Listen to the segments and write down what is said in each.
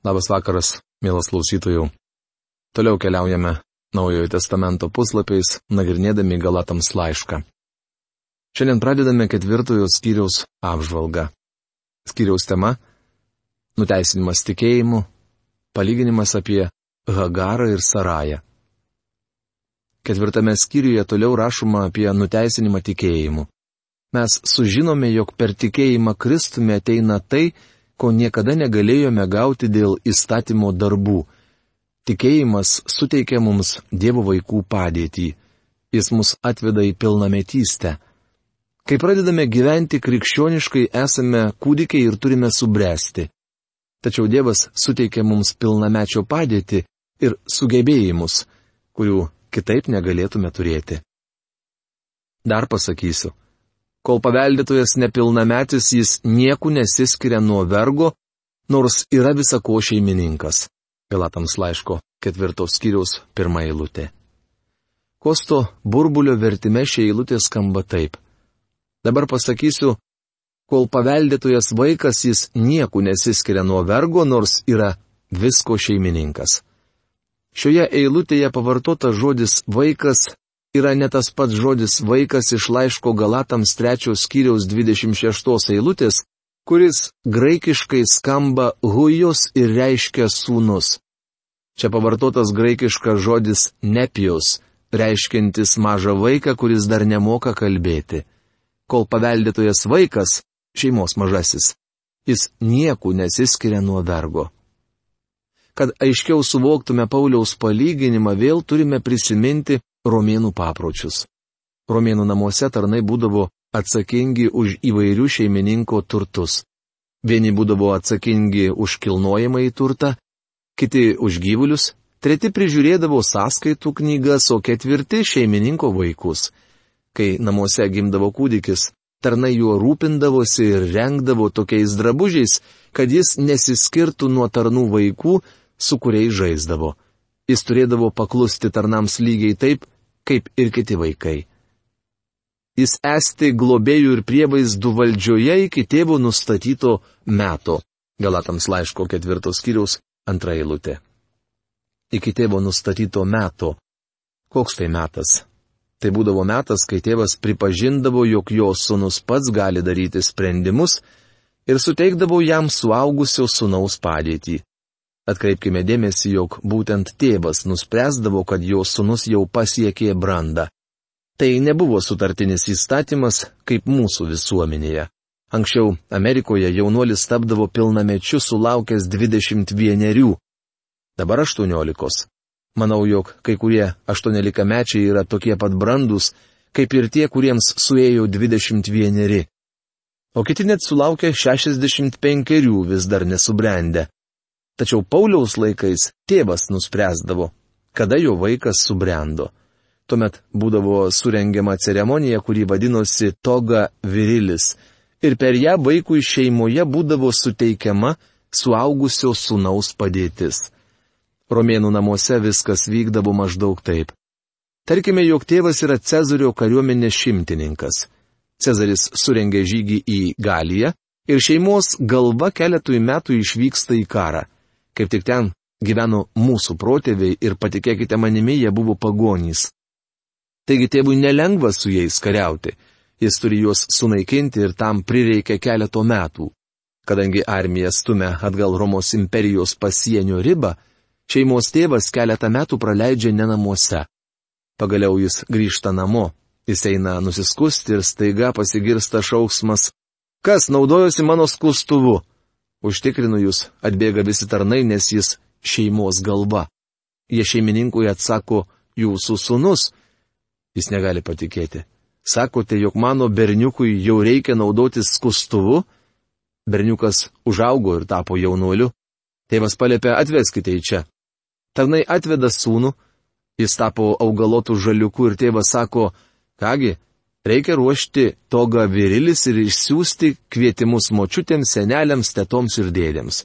Labas vakaras, mielas klausytojų. Toliau keliaujame Naujojo testamento puslapiais, nagrinėdami Galatams laišką. Šiandien pradedame ketvirtojo skyriaus apžvalgą. Skyriaus tema - nuteisinimas tikėjimu, palyginimas apie Hagarą ir Sarają. Ketvirtame skyriuje toliau rašoma apie nuteisinimą tikėjimu. Mes sužinome, jog per tikėjimą Kristumi ateina tai, ko niekada negalėjome gauti dėl įstatymo darbų. Tikėjimas suteikia mums Dievo vaikų padėtį. Jis mus atveda į pilnametystę. Kai pradedame gyventi krikščioniškai, esame kūdikiai ir turime subręsti. Tačiau Dievas suteikia mums pilnamečio padėtį ir sugebėjimus, kurių kitaip negalėtume turėti. Dar pasakysiu. Kol paveldėtojas nepilnametis, jis nieku nesiskiria nuo vergo, nors yra visako šeimininkas. Pilatams laiško ketvirtos skyriaus pirmą eilutę. Kosto burbulio vertime šia eilutė skamba taip. Dabar pasakysiu, kol paveldėtojas vaikas, jis nieku nesiskiria nuo vergo, nors yra visko šeimininkas. Šioje eilutėje pavartotas žodis vaikas yra ne tas pats žodis vaikas iš laiško Galatams trečios skyriaus 26 eilutės, kuris graikiškai skamba hujos ir reiškia sūnus. Čia pavartotas graikiškas žodis nepijos, reiškintis mažą vaiką, kuris dar nemoka kalbėti. Kol paveldėtojas vaikas, šeimos mažasis, jis nieku nesiskiria nuo vergo. Kad aiškiau suvoktume Pauliaus palyginimą, vėl turime prisiminti romėnų papročius. Romėnų namuose tarnai būdavo atsakingi už įvairių šeimininko turtus. Vieni būdavo atsakingi už kilnojimą į turtą, kiti už gyvulius, treti prižiūrėdavo sąskaitų knygas, o ketvirti šeimininko vaikus. Kai namuose gimdavo kūdikis, tarnai juo rūpindavosi ir rengdavo tokiais drabužiais, kad jis nesiskirtų nuo tarnų vaikų, su kuriais žaisdavo jis turėdavo paklusti tarnams lygiai taip, kaip ir kiti vaikai. Jis esti globėjų ir prievaizdų valdžioje iki tėvo nustatyto meto. Galatams laiško ketvirtos kiriaus antra eilutė. Iki tėvo nustatyto meto. Koks tai metas? Tai būdavo metas, kai tėvas pripažindavo, jog jo sunus pats gali daryti sprendimus ir suteikdavo jam suaugusio sunaus padėtį. Atkreipkime dėmesį, jog būtent tėvas nuspręsdavo, kad jo sunus jau pasiekė brandą. Tai nebuvo sutartinis įstatymas, kaip mūsų visuomenėje. Anksčiau Amerikoje jaunuolis tapdavo pilnamečiu sulaukęs 21. Dabar 18. Manau, jog kai kurie 18 mečiai yra tokie pat brandus, kaip ir tie, kuriems suėjo 21. O kiti net sulaukė 65 vis dar nesubrendę. Tačiau Pauliaus laikais tėvas nuspręsdavo, kada jo vaikas subrendo. Tuomet būdavo surengiama ceremonija, kuri vadinosi toga virilis, ir per ją vaikui šeimoje būdavo suteikiama suaugusio sunaus padėtis. Romėnų namuose viskas vykdavo maždaug taip. Tarkime, jog tėvas yra Cezario kariuomenės šimtininkas. Cezaris surengė žygį į Galiją ir šeimos galva keletui metų išvyksta į karą. Kaip tik ten gyveno mūsų protėviai ir patikėkite manimi, jie buvo pagonys. Taigi tėvui nelengva su jais kariauti. Jis turi juos sunaikinti ir tam prireikia keleto metų. Kadangi armija stumia atgal Romos imperijos pasienio ribą, šeimos tėvas keletą metų praleidžia ne namuose. Pagaliau jis grįžta namo, jis eina nusiskusti ir staiga pasigirsta šauksmas, kas naudojosi mano skustuvu. Užtikrinu jūs, atbėga visi tarnai, nes jis šeimos galva. Jie šeimininkui atsako, jūsų sunus. Jis negali patikėti. Sakote, jog mano berniukui jau reikia naudotis skustuvu? Berniukas užaugo ir tapo jaunuoliu. Tėvas paliepė atveskite į čia. Tarnai atveda sūnų, jis tapo augalotų žaliukų ir tėvas sako, kągi, Reikia ruošti togą virilis ir išsiųsti kvietimus močiutėms, seneliams, tetoms ir dėdėms.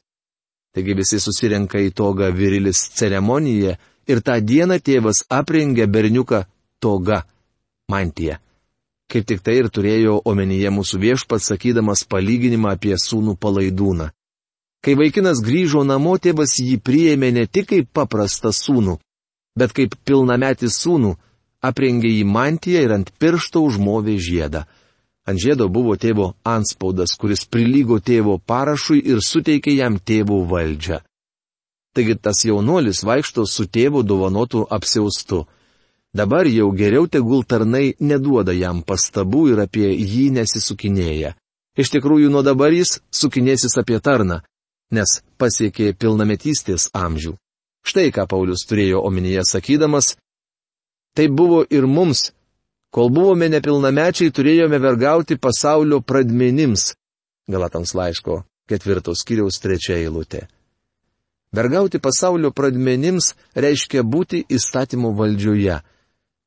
Taigi visi susirenka į togą virilis ceremoniją ir tą dieną tėvas aprengia berniuką toga - mantiją. Kaip tik tai ir turėjo omenyje mūsų viešpats sakydamas palyginimą apie sūnų palaidūną. Kai vaikinas grįžo namo, tėvas jį priėmė ne tik kaip paprastą sūnų, bet kaip pilnametį sūnų, aprengė jį mantiją ir ant piršto užmovė žiedą. Ant žiedo buvo tėvo anspaudas, kuris prilygo tėvo parašui ir suteikė jam tėvo valdžią. Taigi tas jaunuolis vaikšto su tėvu dovanotu apsiaustu. Dabar jau geriau tegul tarnai neduoda jam pastabų ir apie jį nesisukinėja. Iš tikrųjų, nuo dabar jis sukinėsis apie tarną, nes pasiekė pilnametystės amžių. Štai ką Paulius turėjo omenyje sakydamas, tai buvo ir mums, kol buvome nepilnamečiai, turėjome vergauti pasaulio pradmenims. Galatams laiško ketvirtos kiriaus trečia eilutė. Vergauti pasaulio pradmenims reiškia būti įstatymo valdžioje.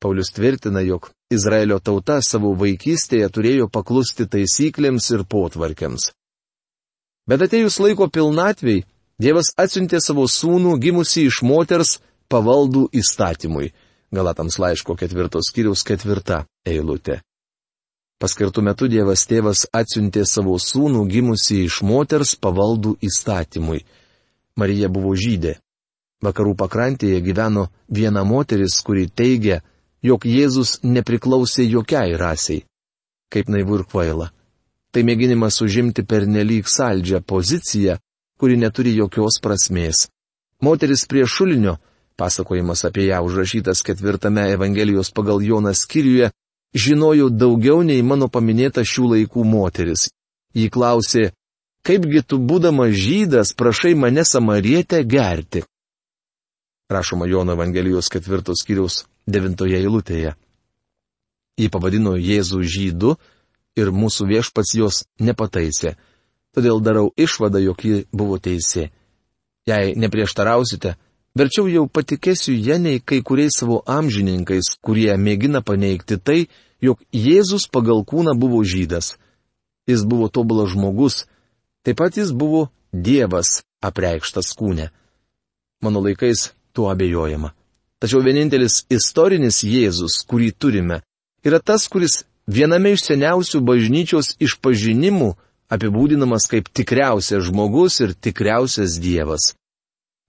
Paulius tvirtina, jog Izraelio tauta savo vaikystėje turėjo paklusti taisyklėms ir potvarkiams. Bet atejus laiko pilnatviai, Dievas atsiuntė savo sūnų gimusi iš moters pavaldų įstatymui. Galatams laiško ketvirtos kiriaus ketvirta eilutė. Paskirtų metu Dievas tėvas atsiuntė savo sūnų gimusi iš moters pavaldų įstatymui. Marija buvo žydė. Vakarų pakrantėje gyveno viena moteris, kuri teigia, jog Jėzus nepriklausė jokiai rasiai. Kaip naivu ir kvaila. Tai mėginimas užimti per nelik saldžią poziciją, kuri neturi jokios prasmės. Moteris prie šulinio, pasakojimas apie ją užrašytas ketvirtame Evangelijos pagal Joną skyriuje, žinojo daugiau nei mano paminėta šių laikų moteris. Ji klausė, kaipgi tu būdama žydas prašai mane samarietę gerti. Rašoma Jono Evangelijos ketvirtos kiriaus devintoje eilutėje. Ji pavadino Jėzų žydu ir mūsų viešpats jos nepataisė. Todėl darau išvadą, jog ji buvo teisė. Jei neprieštarausite, verčiau jau patikėsiu ją nei kai kuriais savo amžininkais, kurie mėgina paneigti tai, jog Jėzus pagal kūną buvo žydas. Jis buvo tobulas žmogus, Taip pat jis buvo Dievas apreikštas kūne. Mano laikais tuo abejojama. Tačiau vienintelis istorinis Jėzus, kurį turime, yra tas, kuris viename iš seniausių bažnyčios išpažinimų apibūdinamas kaip tikriausias žmogus ir tikriausias Dievas.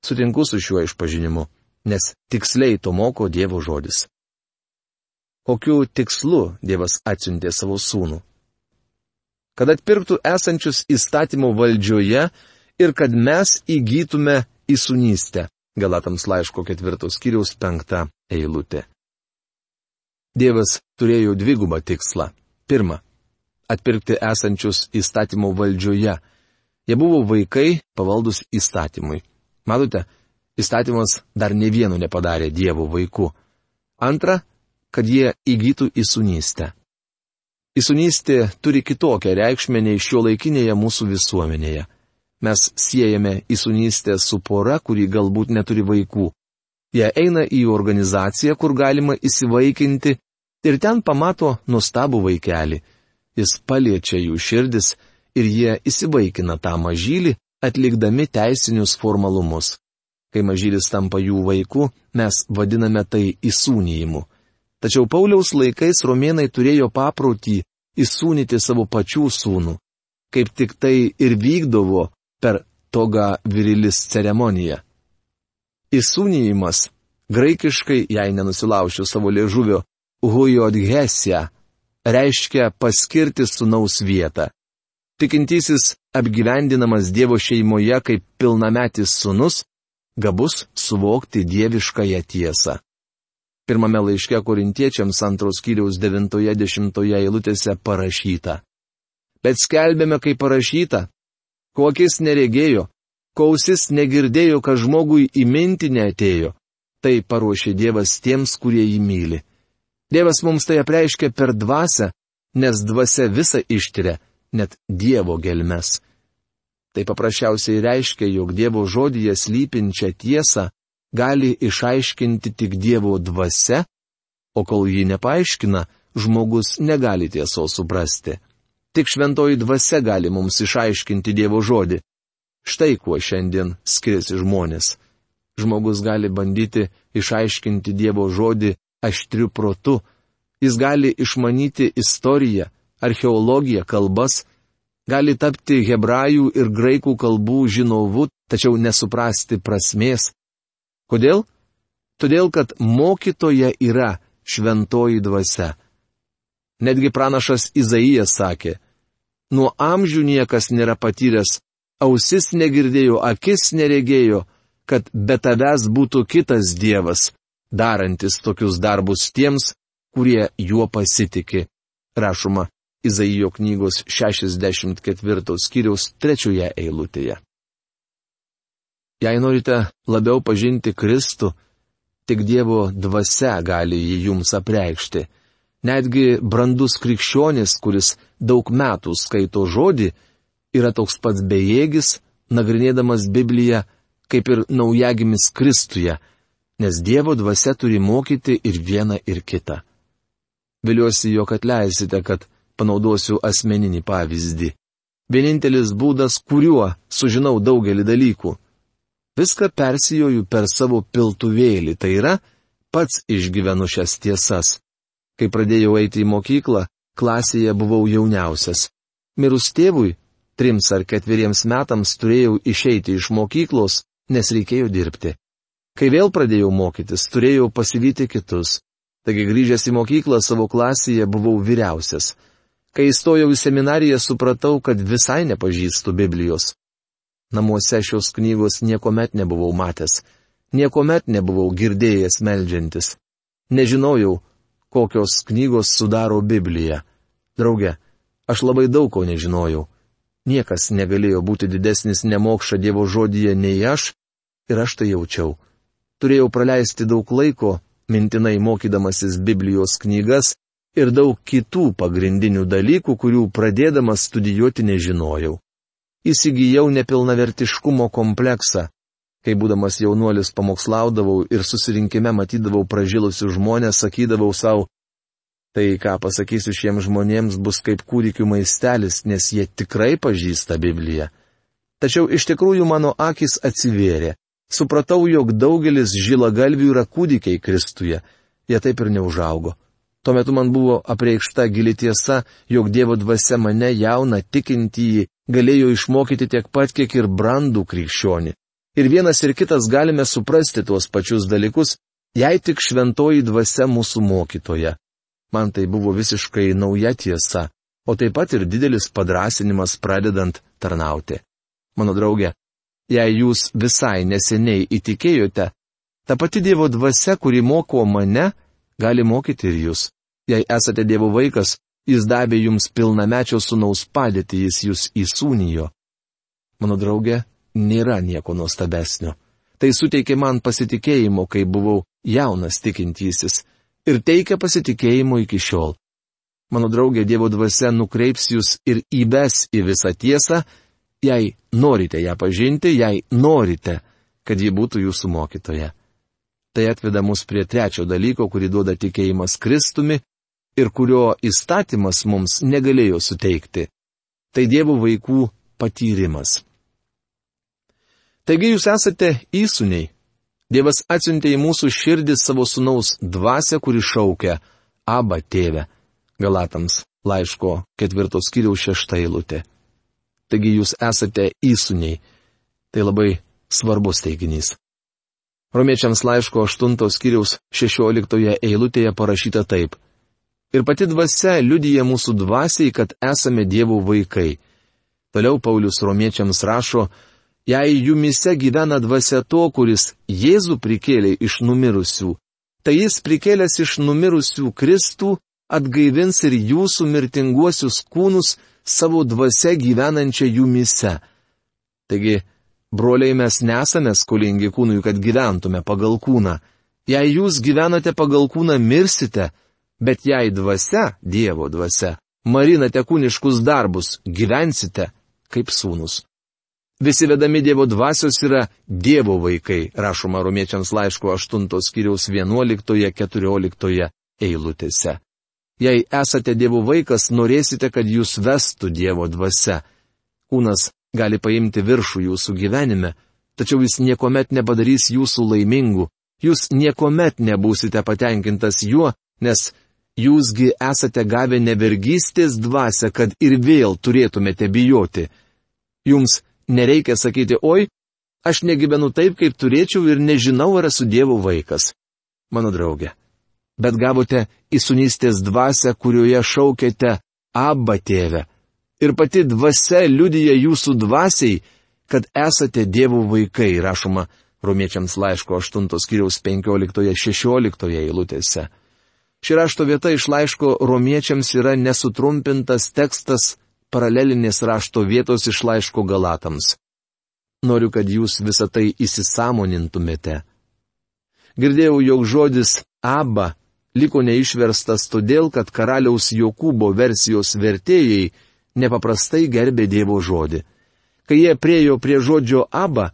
Sutinku su šiuo išpažinimu, nes tiksliai to moko Dievo žodis. Kokiu tikslu Dievas atsiuntė savo sūnų? kad atpirktų esančius įstatymų valdžioje ir kad mes įgytume įsunystę. Galatams laiško ketvirtos kiriaus penktą eilutė. Dievas turėjo dvigubą tikslą. Pirma - atpirkti esančius įstatymų valdžioje. Jie buvo vaikai pavaldus įstatymui. Matote, įstatymas dar ne vieno nepadarė Dievo vaikų. Antra - kad jie įgytų įsunystę. Įsunystė turi kitokią reikšmę nei šio laikinėje mūsų visuomenėje. Mes siejame įsunystę su pora, kuri galbūt neturi vaikų. Jie eina į organizaciją, kur galima įsivaikinti ir ten pamato nuostabų vaikelį. Jis paliečia jų širdis ir jie įsivaikina tą mažylį, atlikdami teisinius formalumus. Kai mažylis tampa jų vaiku, mes vadiname tai įsūnyjimu. Tačiau Pauliaus laikais romėnai turėjo paprotį įsūnyti savo pačių sūnų, kaip tik tai ir vykdavo per toga virilis ceremoniją. Įsūnyjimas, graikiškai, jei nenusilaušiu savo liežuvio, hujodhesija, reiškia paskirti sunaus vietą. Tikintysis apgyvendinamas Dievo šeimoje kaip pilnametis sunus, gabus suvokti dieviškąją tiesą. Pirmame laiške korintiečiams antros kiriaus 90 eilutėse parašyta. Bet skelbėme, kaip parašyta, kokis neregėjo, kausis negirdėjo, kad žmogui įminti neatėjo. Tai paruošė Dievas tiems, kurie jį myli. Dievas mums tai apreiškia per dvasę, nes dvasia visą ištiria, net Dievo gelmes. Tai paprasčiausiai reiškia, jog Dievo žodyje slypinčią tiesą gali išaiškinti tik Dievo dvasia, o kol ji nepaaiškina, žmogus negali tiesos suprasti. Tik šventoji dvasia gali mums išaiškinti Dievo žodį. Štai kuo šiandien skiriasi žmonės. Žmogus gali bandyti išaiškinti Dievo žodį aštriu protu, jis gali išmanyti istoriją, archeologiją, kalbas, gali tapti hebrajų ir graikų kalbų žinovu, tačiau nesuprasti prasmės. Kodėl? Todėl, kad mokytoje yra šventoji dvasia. Netgi pranašas Izaijas sakė, nuo amžių niekas nėra patyręs, ausis negirdėjo, akis neregėjo, kad be tavęs būtų kitas Dievas, darantis tokius darbus tiems, kurie juo pasitikė. Rašoma Izaijo knygos 64 skyriaus trečioje eilutėje. Jei norite labiau pažinti Kristų, tik Dievo dvasia gali jį jums apreikšti. Netgi brandus krikščionis, kuris daug metų skaito žodį, yra toks pats bejėgis, nagrinėdamas Bibliją, kaip ir naujagimis Kristuje, nes Dievo dvasia turi mokyti ir vieną ir kitą. Viliuosi, jog atleisite, kad panaudosiu asmeninį pavyzdį. Vienintelis būdas, kuriuo sužinau daugelį dalykų. Viską persijoju per savo piltuvėlį, tai yra, pats išgyvenu šias tiesas. Kai pradėjau eiti į mokyklą, klasėje buvau jauniausias. Mirus tėvui, trims ar ketveriems metams turėjau išeiti iš mokyklos, nes reikėjo dirbti. Kai vėl pradėjau mokytis, turėjau pasivyti kitus. Taigi grįžęs į mokyklą savo klasėje buvau vyriausias. Kai įstojau į seminariją, supratau, kad visai nepažįstu Biblijos. Namuose šios knygos niekuomet nebuvau matęs, niekuomet nebuvau girdėjęs meldžiantis. Nežinojau, kokios knygos sudaro Bibliją. Drauge, aš labai daug ko nežinojau. Niekas negalėjo būti didesnis nemokša Dievo žodyje nei aš, ir aš tai jaučiau. Turėjau praleisti daug laiko, mintinai mokydamasis Biblijos knygas ir daug kitų pagrindinių dalykų, kurių pradėdamas studijuoti nežinojau. Įsigijau nepilnavertiškumo kompleksą. Kai būdamas jaunuolis pamokslaudavau ir susirinkime matydavau pražilusius žmonės, sakydavau savo, tai ką pasakysiu šiems žmonėms bus kaip kūdikių maistelis, nes jie tikrai pažįsta Bibliją. Tačiau iš tikrųjų mano akis atsivėrė supratau, jog daugelis žilagalvių yra kūdikiai Kristuje. Jie taip ir neužaugo. Tuo metu man buvo apreikšta gili tiesa, jog Dievo dvasia mane jauną tikintįjį galėjo išmokyti tiek pat, kiek ir brandų krikščionį. Ir vienas ir kitas galime suprasti tuos pačius dalykus, jei tik šventoji dvasia mūsų mokytoja. Man tai buvo visiškai nauja tiesa, o taip pat ir didelis padrasinimas pradedant tarnauti. Mano draugė, jei jūs visai neseniai įtikėjote, ta pati Dievo dvasia, kuri moko mane, gali mokyti ir jūs. Jei esate Dievo vaikas, jis davė jums pilnamečio sunaus padėtį, jis jūs įsūnijo. Mano draugė, nėra nieko nuostabesnio. Tai suteikė man pasitikėjimo, kai buvau jaunas tikintysis, ir teikia pasitikėjimo iki šiol. Mano draugė Dievo dvasia nukreips jūs ir įves į visą tiesą, jei norite ją pažinti, jei norite, kad ji būtų jūsų mokytoja. Tai atveda mus prie trečio dalyko, kurį duoda tikėjimas Kristumi ir kurio įstatymas mums negalėjo suteikti. Tai Dievo vaikų patyrimas. Taigi jūs esate įsūniai. Dievas atsiuntė į mūsų širdį savo sunaus dvasę, kuri šaukia Aba tėvę. Galatams laiško ketvirtos kiriaus šešta eilutė taigi jūs esate įsūniai. Tai labai svarbus teiginys. Romiečiams laiško 8 skyriaus 16 eilutėje parašyta taip. Ir pati dvasia liudyja mūsų dvasiai, kad esame dievų vaikai. Toliau Paulius romiečiams rašo, jei jumise gyvena dvasia to, kuris Jėzų prikėlė iš numirusių, tai jis prikėlęs iš numirusių Kristų atgaivins ir jūsų mirtinguosius kūnus savo dvasia gyvenančią jumise. Taigi, broliai mes nesame skolingi kūnui, kad gyventume pagal kūną. Jei jūs gyvenate pagal kūną, mirsite, bet jei dvasia, Dievo dvasia, marinate kūniškus darbus, gyvensite kaip sūnus. Visi vedami Dievo dvasios yra Dievo vaikai, rašoma romiečiams laiško 8 skyriaus 11-14 eilutėse. Jei esate Dievo vaikas, norėsite, kad jūs vestų Dievo dvasia. Kūnas gali paimti viršų jūsų gyvenime, tačiau jis niekuomet nepadarys jūsų laimingų, jūs niekuomet nebūsite patenkintas juo, nes Jūsgi esate gavę nevergystės dvasę, kad ir vėl turėtumėte bijoti. Jums nereikia sakyti, oi, aš negyvenu taip, kaip turėčiau ir nežinau, ar esu Dievo vaikas. Mano draugė. Bet gavote įsunystės dvasę, kurioje šaukėte Abba tėvę. Ir pati dvasia liudyja jūsų dvasiai, kad esate Dievo vaikai, rašoma Romiečiams laiško 8 skyriaus 15-16 eilutėse. Ši rašto vieta iš laiško romiečiams yra nesutrumpintas tekstas paralelinės rašto vietos iš laiško galatams. Noriu, kad jūs visą tai įsisamonintumėte. Girdėjau, jog žodis Abba liko neišverstas todėl, kad karaliaus Jokūbo versijos vertėjai nepaprastai gerbė Dievo žodį. Kai jie priejo prie žodžio Abba,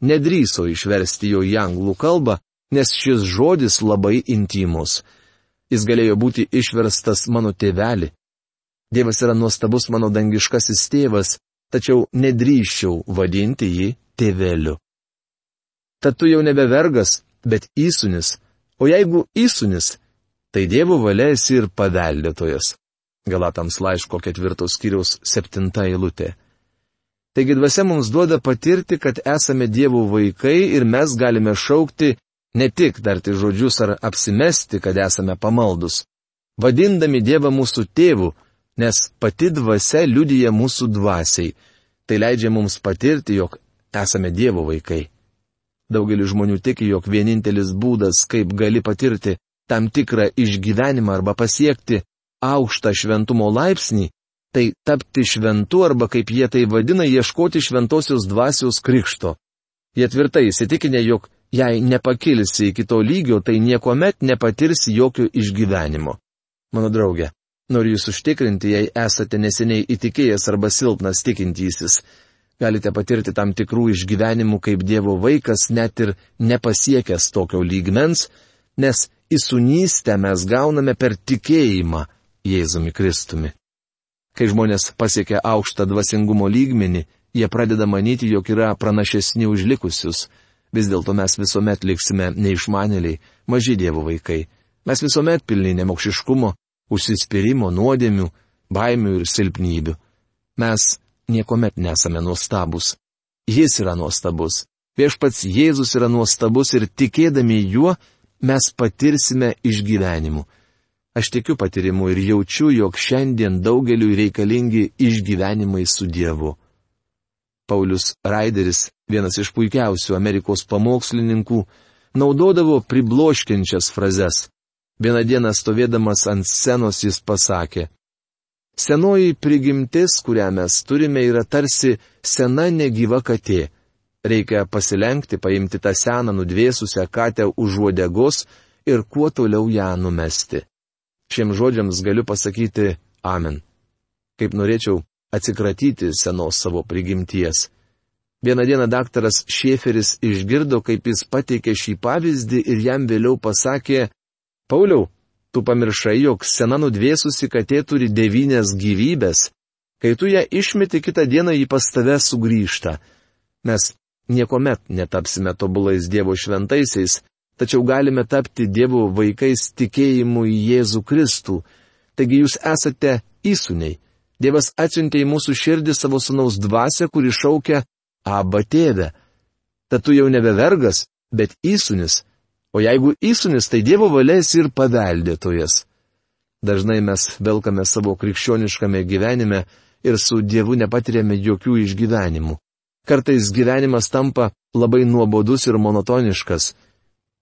nedryso išversti jo į anglų kalbą, nes šis žodis labai intimus jis galėjo būti išverstas mano tėvelį. Dievas yra nuostabus mano dangiškasis tėvas, tačiau nedrįščiau vadinti jį tėveliu. Tad tu jau nebe vergas, bet įsunis, o jeigu įsunis, tai Dievo valia esi ir paveldėtojas. Galatams laiško ketvirtos skyriaus septinta eilutė. Taigi dvasia mums duoda patirti, kad esame Dievo vaikai ir mes galime šaukti Ne tik tarti žodžius ar apsimesti, kad esame pamaldus. Vadindami Dievą mūsų tėvų, nes pati dvasia liudyja mūsų dvasiai. Tai leidžia mums patirti, jog esame Dievo vaikai. Daugelis žmonių tiki, jog vienintelis būdas, kaip gali patirti tam tikrą išgyvenimą arba pasiekti aukštą šventumo laipsnį, tai tapti šventu arba, kaip jie tai vadina, ieškoti šventosios dvasios krikšto. Jie tvirtai įsitikinę, jog Jei nepakilsi iki to lygio, tai niekuomet nepatirsi jokio išgyvenimo. Mano draugė, noriu jūs užtikrinti, jei esate neseniai įtikėjęs arba silpnas tikintysis, galite patirti tam tikrų išgyvenimų kaip Dievo vaikas, net ir nepasiekęs tokio lygmens, nes įsunystę mes gauname per tikėjimą Jėzumi Kristumi. Kai žmonės pasiekia aukštą dvasingumo lygmenį, jie pradeda manyti, jog yra pranašesni už likusius. Vis dėlto mes visuomet liksime neišmanėliai, maži Dievo vaikai. Mes visuomet pilni nemokšiškumo, užsispyrimo, nuodėmių, baimių ir silpnybių. Mes niekuomet nesame nuostabus. Jis yra nuostabus. Viešpats Jėzus yra nuostabus ir tikėdami juo mes patirsime išgyvenimų. Aš tikiu patyrimu ir jaučiu, jog šiandien daugeliu reikalingi išgyvenimai su Dievu. Paulius Raideris, vienas iš puikiausių Amerikos pamokslininkų, naudodavo pribloškiančias frazes. Vieną dieną stovėdamas ant scenos jis pasakė, Senoji prigimtis, kurią mes turime, yra tarsi sena negyva katė. Reikia pasilenkti, paimti tą seną nudvėsusią katę už uodegos ir kuo toliau ją numesti. Šiems žodžiams galiu pasakyti Amen. Kaip norėčiau atsikratyti senos savo prigimties. Vieną dieną daktaras Šėferis išgirdo, kaip jis pateikė šį pavyzdį ir jam vėliau pasakė, Pauliau, tu pamiršai, jog sena nudvėsusi katė turi devynės gyvybės. Kai tu ją išmeti kitą dieną, ji pas tave sugrįžta. Mes niekuomet netapsime tobulais Dievo šventaisiais, tačiau galime tapti Dievo vaikais tikėjimu į Jėzų Kristų. Taigi jūs esate įsūniai. Dievas atsiuntė į mūsų širdį savo sunaus dvasę, kuri šaukia Aba tėve. Tad tu jau nebe vergas, bet įsunis. O jeigu įsunis, tai Dievo valės ir paveldėtojas. Dažnai mes velkame savo krikščioniškame gyvenime ir su Dievu nepatiriame jokių išgyvenimų. Kartais gyvenimas tampa labai nuobodus ir monotoniškas.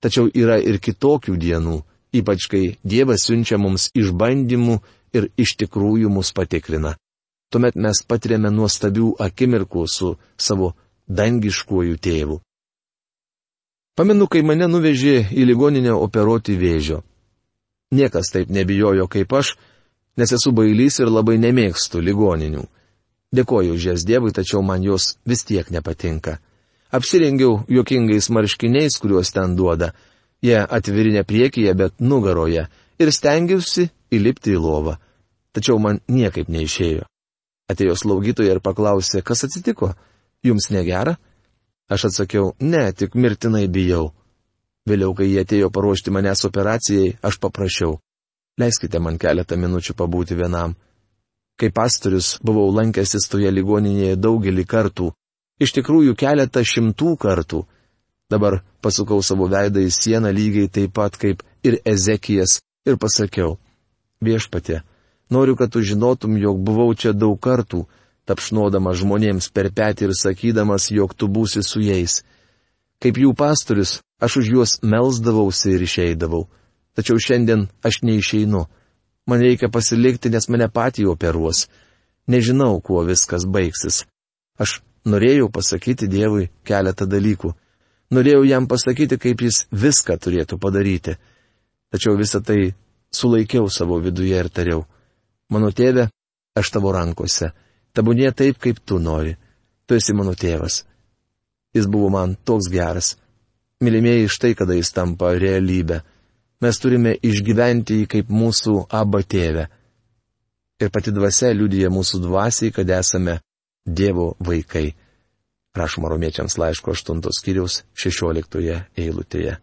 Tačiau yra ir kitokių dienų, ypač kai Dievas siunčia mums išbandymų ir iš tikrųjų mus patikrina. Tuomet mes patiriame nuostabių akimirkų su savo dangiškuoju tėvu. Pamenu, kai mane nuvežė į ligoninę operuoti vėžio. Niekas taip nebijojo kaip aš, nes esu bailys ir labai nemėgstu ligoninių. Dėkoju už jas Dievui, tačiau man jos vis tiek nepatinka. Apsirengiau juokingais marškiniais, kuriuos ten duoda. Jie atviri ne priekyje, bet nugaroje. Ir stengiausi įlipti į lovą tačiau man niekaip neišėjo. Atėjo slaugytoja ir paklausė, kas atsitiko, jums negera? Aš atsakiau, ne, tik mirtinai bijau. Vėliau, kai jie atėjo paruošti manęs operacijai, aš paprašiau. Leiskite man keletą minučių pabūti vienam. Kaip pastorius buvau lankęsis toje ligoninėje daugelį kartų, iš tikrųjų keletą šimtų kartų. Dabar pasukau savo veidą į sieną lygiai taip pat kaip ir Ezekijas ir pasakiau, viešpatė, noriu, kad tu žinotum, jog buvau čia daug kartų, tapšnodamas žmonėms per petį ir sakydamas, jog tu būsi su jais. Kaip jų pastorius, aš už juos melzdavausi ir išeidavau. Tačiau šiandien aš neišeinu. Man reikia pasilikti, nes mane patį operuos. Nežinau, kuo viskas baigsis. Aš norėjau pasakyti Dievui keletą dalykų. Norėjau jam pasakyti, kaip jis viską turėtų padaryti. Tačiau visą tai sulaikiau savo viduje ir tariau. Mano tėve, aš tavo rankose. Tabūnė taip, kaip tu nori. Tu esi mano tėvas. Jis buvo man toks geras. Mylimieji štai kada jis tampa realybė mes turime išgyventi jį kaip mūsų aba tėvę. Ir pati dvasia liudyja mūsų dvasiai, kad esame Dievo vaikai. Rašoma romiečiams laiško 8 skyriaus 16 eilutėje.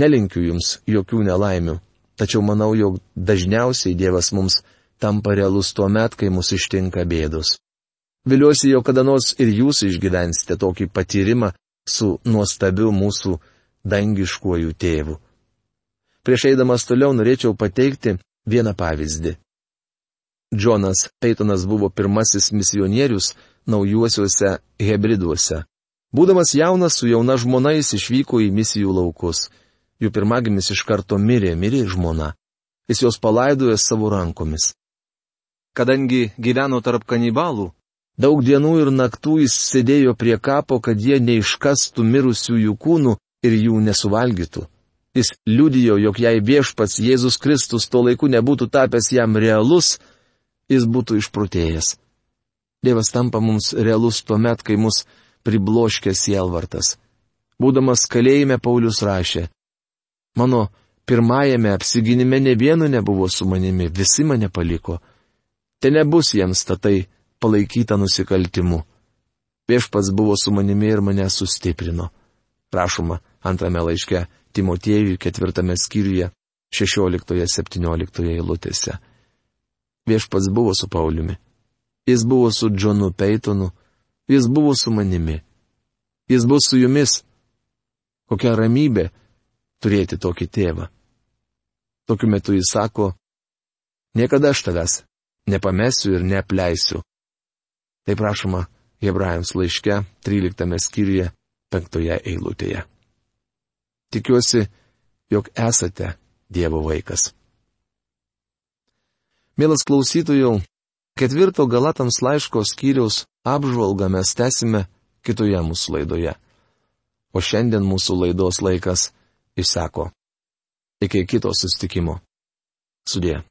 Nelinkiu jums jokių nelaimių, tačiau manau, jog dažniausiai Dievas mums tampa realus tuo met, kai mus ištinka bėdos. Viliuosi, jog kada nors ir jūs išgyvensite tokį patyrimą su nuostabiu mūsų dangiškuoju tėvu. Prieš eidamas toliau norėčiau pateikti vieną pavyzdį. Džonas Peitonas buvo pirmasis misionierius naujuosiuose hybriduose. Būdamas jaunas su jauna žmona jis išvyko į misijų laukus. Jų pirmagimis iš karto mirė, mirė žmona. Jis jos palaidojo savo rankomis. Kadangi gyveno tarp kanibalų, daug dienų ir naktų jis sėdėjo prie kapo, kad jie neiškastų mirusiųjų kūnų ir jų nesuvalgytų. Jis liudijo, jog jei viešpats Jėzus Kristus tuo laiku nebūtų tapęs jam realus, jis būtų išprotėjęs. Dievas tampa mums realus tuo met, kai mus pribloškė sielvartas. Būdamas kalėjime Paulius rašė, mano pirmajame apsiginime ne vienu nebuvo su manimi, visi mane paliko. Te nebus jiems tatai palaikyta nusikaltimu. Viešpats buvo su manimi ir mane sustiprino. Rašoma antrame laiške Timotiejui ketvirtame skyriuje 16-17 eilutėse. Viešpats buvo su Pauliumi. Jis buvo su Džonu Peitonu. Jis buvo su manimi. Jis bus su jumis. Kokia ramybė turėti tokį tėvą. Tokiu metu jis sako, niekada aš tavęs nepamesiu ir neapleisiu. Tai prašoma Hebrajams laiške 13 skyriuje 5 eilutėje. Tikiuosi, jog esate Dievo vaikas. Mielas klausytojų, ketvirto Galatams laiško skyriaus apžvalgą mes tęsime kitoje mūsų laidoje. O šiandien mūsų laidos laikas išseko. Iki kito sustikimo. Sudė.